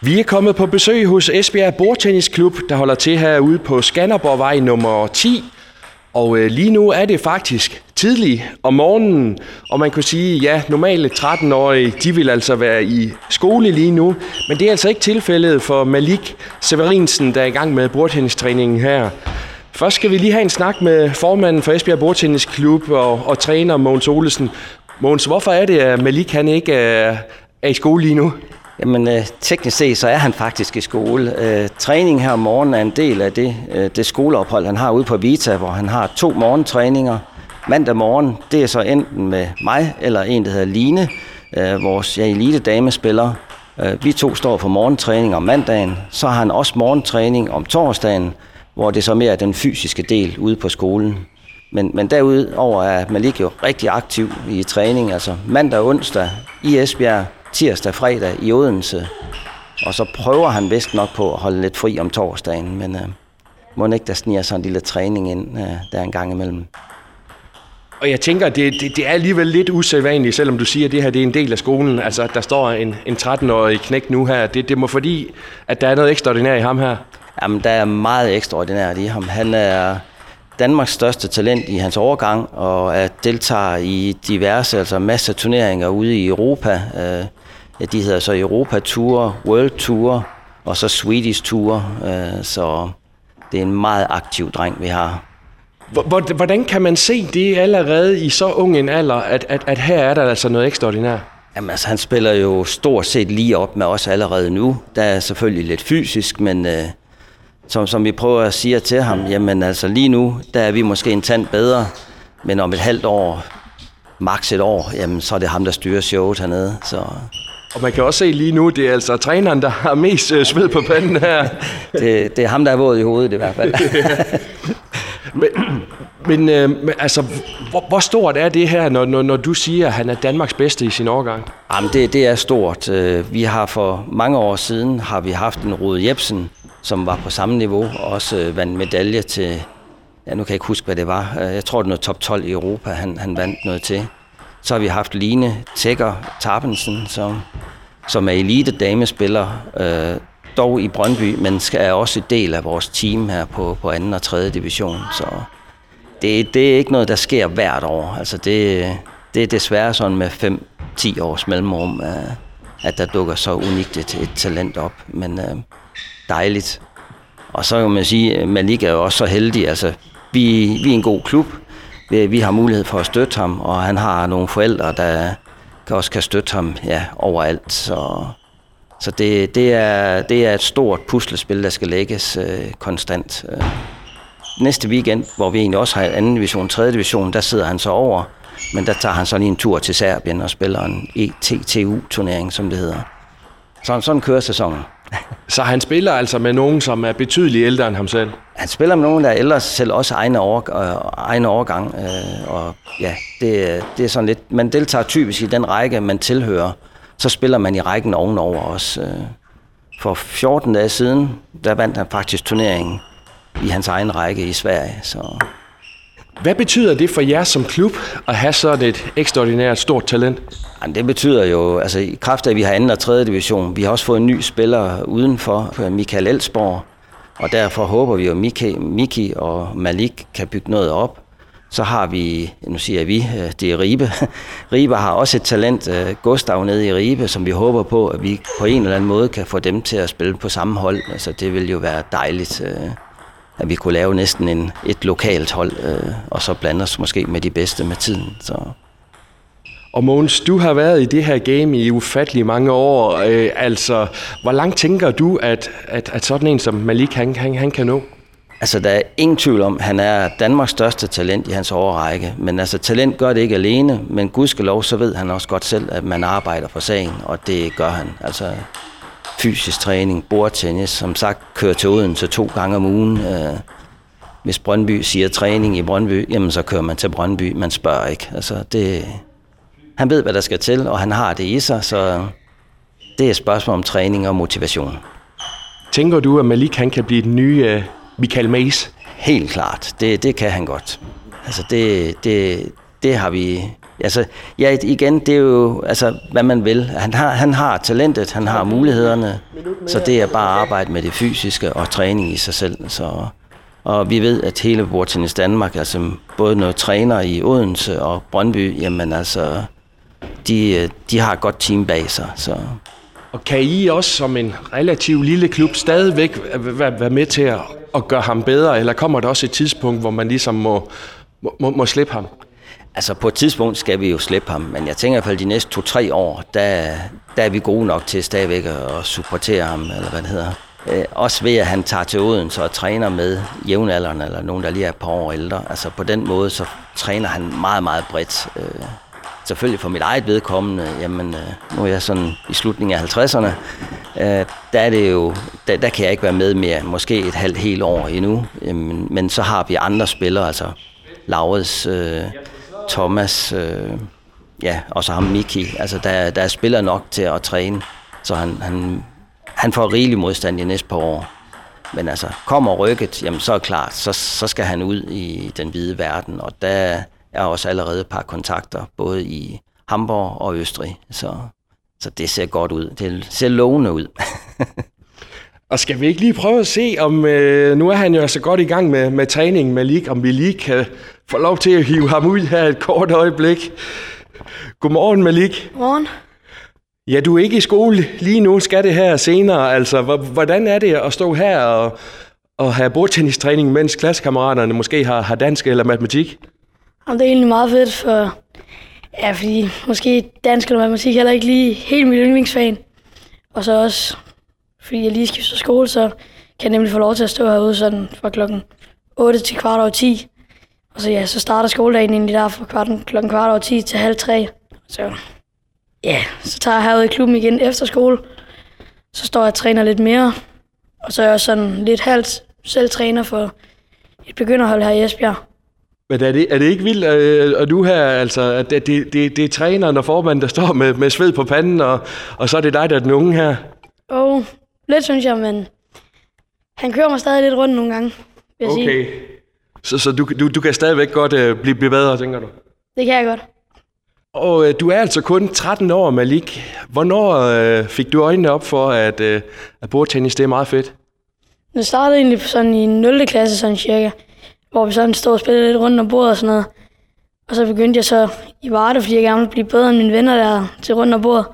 Vi er kommet på besøg hos Esbjerg Bordtennisklub, der holder til herude på Skanderborgvej nummer 10. Og øh, lige nu er det faktisk tidlig om morgenen, og man kan sige, ja, normale 13-årige, de vil altså være i skole lige nu, men det er altså ikke tilfældet for Malik Severinsen, der er i gang med bordtennistræningen her. Først skal vi lige have en snak med formanden for Esbjerg Bordtennisklub og, og træner Mogens Olesen. Mogens, hvorfor er det, at Malik han ikke er, er i skole lige nu? Jamen, øh, teknisk set, så er han faktisk i skole. Øh, træning her om morgenen er en del af det, øh, det skoleophold, han har ude på Vita, hvor han har to morgentræninger. Mandag morgen, det er så enten med mig eller en, der hedder Line, øh, vores ja, elite damespiller. Øh, vi to står for morgentræning om mandagen. Så har han også morgentræning om torsdagen, hvor det så mere er den fysiske del ude på skolen. Men, men derudover er Malik jo rigtig aktiv i træning, altså mandag og onsdag i Esbjerg, tirsdag fredag i Odense. Og så prøver han vist nok på at holde lidt fri om torsdagen, men øh, må ikke der sniger sådan en lille træning ind øh, der en gang imellem. Og jeg tænker, det, det, det er alligevel lidt usædvanligt, selvom du siger, at det her det er en del af skolen. Altså, der står en, en 13-årig knæk nu her. Det, det må fordi, at der er noget ekstraordinært i ham her. Jamen, der er meget ekstraordinært i ham. Han er Danmarks største talent i hans overgang, og er deltager i diverse, altså masser af turneringer ude i Europa. Øh, ja, de hedder så Europa Tour, World Tour, og så Swedish Tour. Øh, så det er en meget aktiv dreng, vi har. Hvordan kan man se det allerede i så ung en alder, at, at, at her er der altså noget ekstraordinært? Jamen altså, han spiller jo stort set lige op med os allerede nu. Der er selvfølgelig lidt fysisk, men øh, som, som vi prøver at sige til ham, jamen altså lige nu, der er vi måske en tand bedre, men om et halvt år, maks et år, jamen så er det ham, der styrer showet hernede. Så. Og man kan også se lige nu, det er altså træneren, der har mest øh, sved på panden her. det, det er ham, der er våd i hovedet i hvert fald. men, men øh, altså, hvor, hvor stort er det her, når, når, når du siger, at han er Danmarks bedste i sin årgang? Jamen, det, det er stort. Øh, vi har for mange år siden har vi haft en Rode Jebsen, som var på samme niveau, og også øh, vandt medalje til, ja, nu kan jeg ikke huske, hvad det var. Øh, jeg tror, det var top 12 i Europa, han, han vandt noget til. Så har vi haft Line Tækker Tarpensen, som, som er elite damespiller, øh, dog i Brøndby, men er også en del af vores team her på, på anden og tredje division. Så det, det er ikke noget, der sker hvert år. Altså det, det er desværre sådan med 5-10 års mellemrum, at der dukker så unikt et, et talent op. Men øh, dejligt. Og så kan man sige, at Malik er jo også så heldig. Altså, vi, vi er en god klub. Vi, vi har mulighed for at støtte ham, og han har nogle forældre, der kan også kan støtte ham ja, overalt. Så, så det, det, er, det er et stort puslespil, der skal lægges øh, konstant. Øh, næste weekend, hvor vi egentlig også har anden division, tredje division, der sidder han så over. Men der tager han så lige en tur til Serbien og spiller en ETTU-turnering, som det hedder. Så, sådan kører sæsonen. Så han spiller altså med nogen, som er betydeligt ældre end ham selv? Han spiller med nogen, der er ældre selv også egne, år, øh, egne årgang. Øh, og ja, det, det er sådan lidt... Man deltager typisk i den række, man tilhører. Så spiller man i rækken ovenover også. Øh. For 14 dage siden, der vandt han faktisk turneringen i hans egen række i Sverige. Så hvad betyder det for jer som klub at have sådan et ekstraordinært stort talent? Jamen, det betyder jo, altså i kraft af, at vi har anden og tredje division, vi har også fået en ny spiller udenfor, Michael Elsborg, og derfor håber vi jo, at Miki, Miki og Malik kan bygge noget op. Så har vi, nu siger vi, øh, det er Ribe. Ribe har også et talent, øh, Gustav nede i Ribe, som vi håber på, at vi på en eller anden måde kan få dem til at spille på samme hold. Altså det vil jo være dejligt. Øh. At vi kunne lave næsten en, et lokalt hold, øh, og så blande os måske med de bedste med tiden. Så. Og Mogens, du har været i det her game i ufattelig mange år. Øh, altså, hvor langt tænker du, at, at, at sådan en som Malik, han, han, han kan nå? Altså, der er ingen tvivl om, at han er Danmarks største talent i hans overrække. Men altså, talent gør det ikke alene, men gudskelov, så ved han også godt selv, at man arbejder for sagen, og det gør han. Altså, fysisk træning, bordtennis, som sagt kører til Odense to gange om ugen. Øh, hvis Brøndby siger træning i Brøndby, jamen så kører man til Brøndby, man spørger ikke. Altså det, han ved, hvad der skal til, og han har det i sig, så det er et spørgsmål om træning og motivation. Tænker du, at Malik han kan blive den nye uh, Michael Mays? Helt klart. Det, det kan han godt. Altså det, det, det har vi Altså, ja, igen, det er jo, altså, hvad man vil. Han har, han har talentet, han har mulighederne, så det er bare at arbejde med det fysiske og træning i sig selv. Så, og vi ved, at hele Bordtennis Danmark, altså både når træner i Odense og Brøndby, jamen altså, de, de har et godt team bag sig. Så. Og kan I også som en relativt lille klub stadigvæk være med til at, at gøre ham bedre, eller kommer der også et tidspunkt, hvor man ligesom må, må, må slippe ham? Altså på et tidspunkt skal vi jo slippe ham, men jeg tænker i hvert fald de næste to-tre år, der, der er vi gode nok til stadigvæk at supportere ham, eller hvad det hedder. Øh, også ved, at han tager til Odense og træner med jævnaldrende, eller nogen, der lige er et par år ældre. Altså på den måde, så træner han meget, meget bredt. Øh, selvfølgelig for mit eget vedkommende, jamen øh, nu er jeg sådan i slutningen af 50'erne, øh, der er det jo, der, der kan jeg ikke være med mere, måske et halvt helt år endnu, men, men så har vi andre spillere, altså Laurits, øh, Thomas, øh, ja, og så ham Miki, altså der, der er spillere nok til at træne, så han, han, han får rigelig modstand i næste par år. Men altså, kommer rykket, jamen så er klart, så, så skal han ud i den hvide verden, og der, er også allerede et par kontakter, både i Hamburg og Østrig. Så, så det ser godt ud. Det ser lovende ud. og skal vi ikke lige prøve at se, om øh, nu er han jo så godt i gang med, med træningen med Lig, om vi lige kan få lov til at hive ham ud her et kort øjeblik. Godmorgen, Malik. Godmorgen. Ja, du er ikke i skole lige nu, skal det her senere. Altså, hvordan er det at stå her og, og have bordtennistræning, mens klassekammeraterne måske har, har dansk eller matematik? Jamen, det er egentlig meget fedt, for ja, fordi måske dansk eller matematik heller ikke lige helt mit yndlingsfag. Og så også, fordi jeg lige skifter skole, så kan jeg nemlig få lov til at stå herude sådan fra klokken 8 til kvart over 10. Og så ja, så starter skoledagen egentlig der fra kvart, klokken kvart over 10 til halv 3. Så ja, så tager jeg herude i klubben igen efter skole. Så står jeg og træner lidt mere. Og så er jeg sådan lidt halvt selv træner for et begynderhold her i Esbjerg. Men er det, er det ikke vildt, øh, at du her, altså, at det, det, det, det er træneren og formanden, der står med, med sved på panden, og, og så er det dig, der er den unge her? Åh, oh, lidt synes jeg, men han kører mig stadig lidt rundt nogle gange, vil jeg okay. sige. Så, så du, du, du kan stadigvæk godt uh, blive, blive bedre, tænker du? Det kan jeg godt. Og uh, du er altså kun 13 år, Malik. Hvornår uh, fik du øjnene op for, at, uh, at bordtennis det er meget fedt? Det startede egentlig sådan i 0. klasse, sådan cirka hvor vi sådan stod og spillede lidt rundt om bordet og sådan noget. Og så begyndte jeg så i Varde, fordi jeg gerne ville blive bedre end mine venner der til rundt om bordet.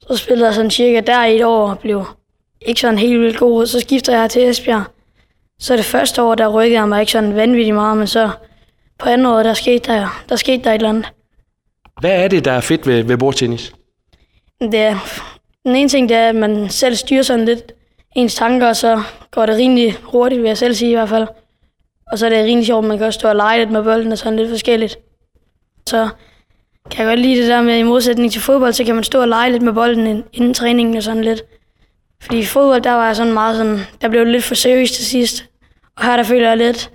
Så spillede jeg sådan cirka der i et år og blev ikke sådan helt vildt god. Så skifter jeg til Esbjerg. Så det første år, der rykkede jeg mig ikke sådan vanvittigt meget, men så på andet år, der skete der, der skete der et eller andet. Hvad er det, der er fedt ved, ved bordtennis? Det er, den ene ting, det er, at man selv styrer sådan lidt ens tanker, og så går det rimelig hurtigt, vil jeg selv sige i hvert fald. Og så er det rimelig sjovt, man kan også stå og lege lidt med bolden og sådan lidt forskelligt. Så kan jeg godt lide det der med, i modsætning til fodbold, så kan man stå og lege lidt med bolden inden træningen og sådan lidt. Fordi i fodbold, der var jeg sådan meget sådan, der blev lidt for seriøst til sidst. Og her der føler jeg lidt,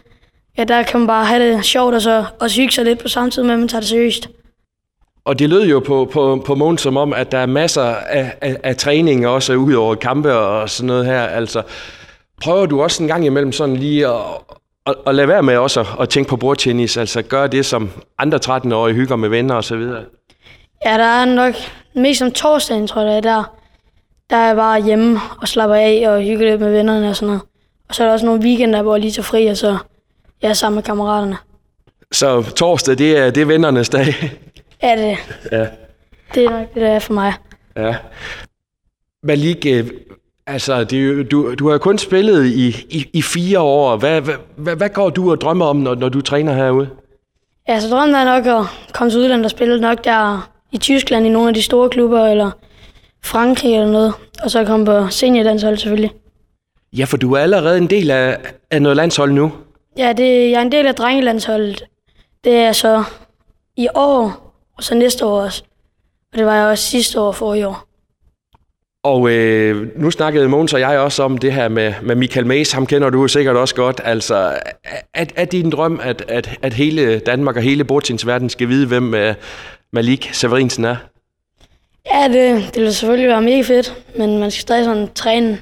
ja, der kan man bare have det sjovt og så og hygge sig lidt på samme tid med, at man tager det seriøst. Og det lød jo på, på, på månen som om, at der er masser af, af, af træning også ud over kampe og sådan noget her. Altså, prøver du også en gang imellem sådan lige at, og, og lad være med også at, at tænke på bordtennis, altså gøre det, som andre 13-årige hygger med venner og så videre. Ja, der er nok mest om torsdagen, tror jeg, der, der er jeg bare hjemme og slapper af og hygger lidt med vennerne og sådan noget. Og så er der også nogle weekender, hvor jeg lige tager fri, og så jeg er sammen med kammeraterne. Så torsdag, det er, det er vennernes dag? Ja, det, ja. det er nok det, der er for mig. Ja. Malik, øh, Altså, det, du, du har kun spillet i, i, i fire år. Hvad, hvad, hvad går du og drømmer om, når, når du træner herude? Ja, så drømmer jeg nok at komme til udlandet og spille nok der i Tyskland i nogle af de store klubber, eller Frankrig eller noget. Og så komme på seniorlandshold selvfølgelig. Ja, for du er allerede en del af, af noget landshold nu. Ja, det, jeg er en del af drengelandsholdet. Det er så i år, og så næste år også. Og det var jeg også sidste år for i år. Og øh, nu snakkede Måns og jeg også om det her med, med Michael Mays. Ham kender du sikkert også godt. Altså, er, er din drøm, at, at, at hele Danmark og hele verden skal vide, hvem uh, Malik Severinsen er? Ja, det, det vil selvfølgelig være mega fedt, men man skal stadig sådan træne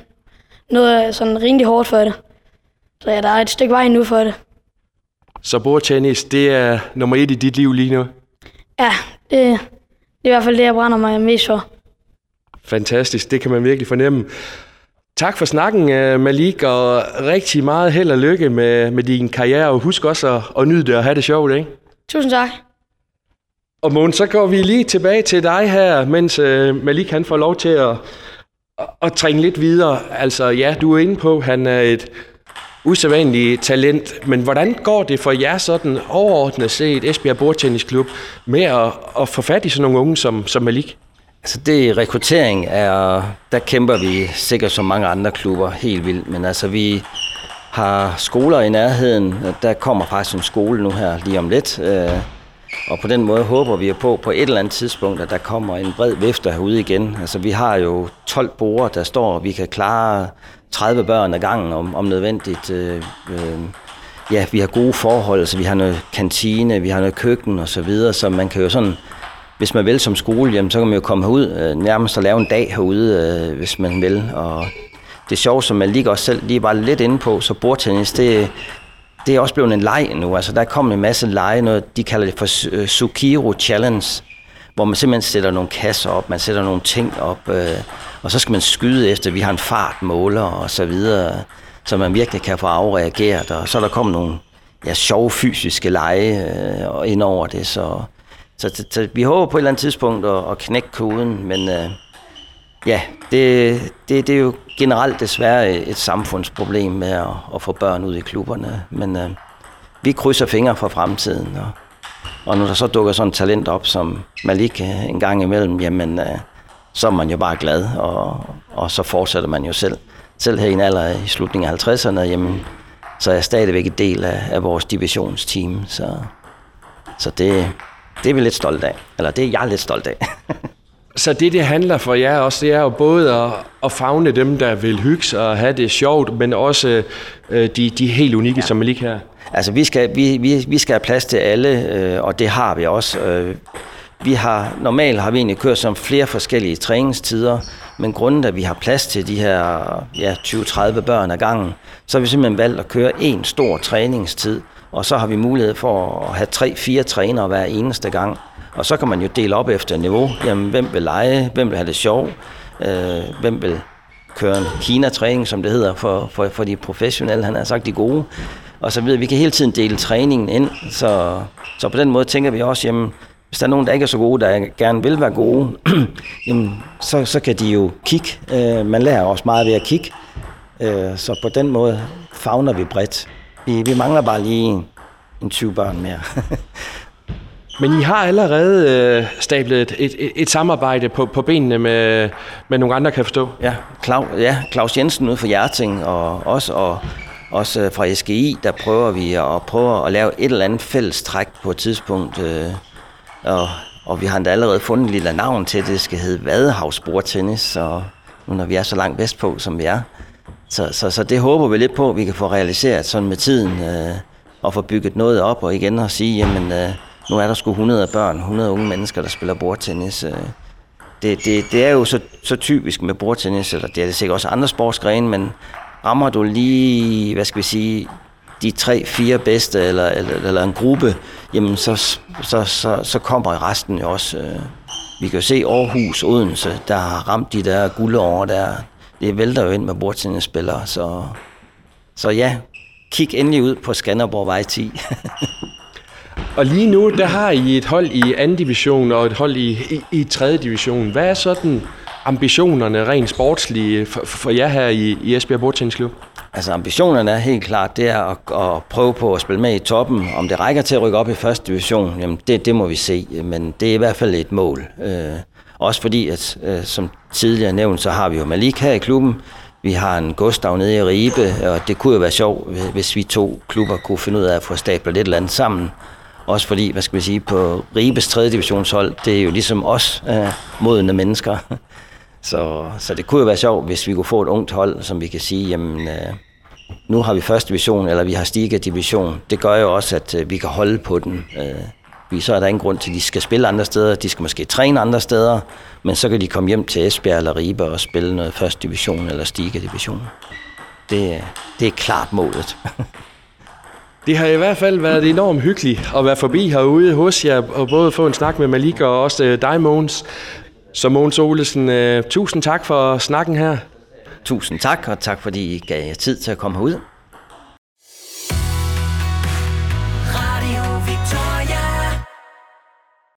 noget sådan rimelig hårdt for det. Så ja, der er et stykke vej nu for det. Så bordtennis, det er nummer et i dit liv lige nu? Ja, det, det er i hvert fald det, jeg brænder mig mest for. Fantastisk, det kan man virkelig fornemme. Tak for snakken, øh, Malik, og rigtig meget held og lykke med, med din karriere, og husk også at, at nyde det og have det sjovt, ikke? Tusind tak. Og Måns, så går vi lige tilbage til dig her, mens uh, Malik han får lov til at, at, trænge lidt videre. Altså ja, du er inde på, han er et usædvanligt talent, men hvordan går det for jer sådan overordnet set, Esbjerg Bordtennisklub, med at, at få fat i sådan nogle unge som, som Malik? Altså det rekruttering er, der kæmper vi sikkert som mange andre klubber helt vildt, men altså vi har skoler i nærheden. Der kommer faktisk en skole nu her lige om lidt, øh, og på den måde håber vi på, på et eller andet tidspunkt, at der kommer en bred vifte herude igen. Altså vi har jo 12 borer, der står, og vi kan klare 30 børn ad gangen om, om nødvendigt. Øh, øh, ja, vi har gode forhold, så vi har noget kantine, vi har noget køkken og så videre, så man kan jo sådan, hvis man vil som skole, jamen, så kan man jo komme herud øh, nærmest og lave en dag herude, øh, hvis man vil. Og det sjove, sjovt, som man lige også selv lige var lidt inde på, så bordtennis, det, det er også blevet en leg nu. Altså, der er kommet en masse lege, noget, de kalder det for uh, Sukiro Challenge, hvor man simpelthen sætter nogle kasser op, man sætter nogle ting op, øh, og så skal man skyde efter, vi har en fartmåler og så videre, så man virkelig kan få afreageret, og så er der kommet nogle ja, sjove fysiske lege øh, ind over det, så, så, så, så vi håber på et eller andet tidspunkt at, at knække koden, men øh, ja, det, det, det er jo generelt desværre et samfundsproblem med at, at få børn ud i klubberne, men øh, vi krydser fingre for fremtiden, og, og når der så dukker sådan et talent op som Malik øh, en gang imellem, jamen øh, så er man jo bare glad, og, og så fortsætter man jo selv. Selv her i en alder i slutningen af 50'erne, jamen, så er jeg stadigvæk en del af, af vores divisionsteam, så, så det, det er vi lidt stolte af. Eller det er jeg lidt stolt af. Så det, det handler for jer også, det er jo både at, at fagne dem, der vil hygge sig og have det sjovt, men også øh, de, de helt unikke, ja. som Malik her. Altså, vi skal, vi, vi, vi skal have plads til alle, øh, og det har vi også. Øh, vi har, normalt har vi egentlig kørt som flere forskellige træningstider, men grunden at vi har plads til de her ja, 20-30 børn ad gangen, så har vi simpelthen valgt at køre en stor træningstid, og så har vi mulighed for at have tre-fire trænere hver eneste gang. Og så kan man jo dele op efter niveau. Jamen, hvem vil lege? Hvem vil have det sjov? Øh, hvem vil køre en Kina-træning, som det hedder, for, for, for de professionelle, han har sagt de gode. Og så videre. Vi kan hele tiden dele træningen ind, så, så på den måde tænker vi også, jamen, hvis der er nogen, der ikke er så gode, der gerne vil være gode, jamen, så, så kan de jo kigge. Øh, man lærer også meget ved at kigge. Øh, så på den måde fagner vi bredt. Vi, vi mangler bare lige en, en 20 børn mere. Men I har allerede øh, stablet et, et, et samarbejde på, på benene med, med nogle andre, kan jeg forstå. Ja, Claus, ja, Claus Jensen ude fra Hjerting, og os, og også øh, fra SGI, der prøver vi at prøve at lave et eller andet fælles træk på et tidspunkt. Øh, og, og vi har endda allerede fundet et lille navn til, det skal hedde Vadehavsbordtennis, og nu når vi er så langt vestpå, som vi er. Så, så, så det håber vi lidt på, at vi kan få realiseret sådan med tiden, øh, og få bygget noget op, og igen at sige, jamen, øh, nu er der sgu 100 børn, 100 unge mennesker, der spiller bordtennis. Øh. Det, det, det er jo så, så typisk med bordtennis, eller det er det sikkert også andre sportsgrene, men rammer du lige, hvad skal vi sige, de tre, fire bedste, eller, eller, eller en gruppe, jamen så, så, så, så kommer resten jo også. Øh. Vi kan jo se Aarhus, Odense, der har ramt de der guldår der. Det vælter jo ind med bordtennisspillere, så, så ja, kig endelig ud på Skanderborg Vej 10. Og lige nu, der har I et hold i anden division og et hold i, i, i tredje division. Hvad er sådan ambitionerne rent sportslige for, for jer her i, i Esbjerg Bordtennisklub? Altså ambitionerne er helt klart, det er at, at prøve på at spille med i toppen. Om det rækker til at rykke op i første division, jamen det, det må vi se. Men det er i hvert fald et mål. Øh, også fordi, at øh, som tidligere nævnt, så har vi jo Malik her i klubben. Vi har en Gustav nede i Ribe, og det kunne jo være sjovt, hvis vi to klubber kunne finde ud af at få stablet lidt eller andet sammen. Også fordi, hvad skal vi sige, på Ribes 3. divisionshold, det er jo ligesom os øh, modne mennesker. Så, så det kunne jo være sjovt, hvis vi kunne få et ungt hold, som vi kan sige, jamen, øh, nu har vi første division, eller vi har stiget division. Det gør jo også, at øh, vi kan holde på den. Øh, så er der ingen grund til, at de skal spille andre steder. De skal måske træne andre steder, men så kan de komme hjem til Esbjerg eller Ribe og spille noget første division eller stige division. Det, det er klart målet. Det har i hvert fald været enormt hyggeligt at være forbi herude hos jer, og både få en snak med Malik og også øh, dig, Mogens. Så Mogens Olesen, øh, tusind tak for snakken her. Tusind tak, og tak fordi I gav jer tid til at komme herud.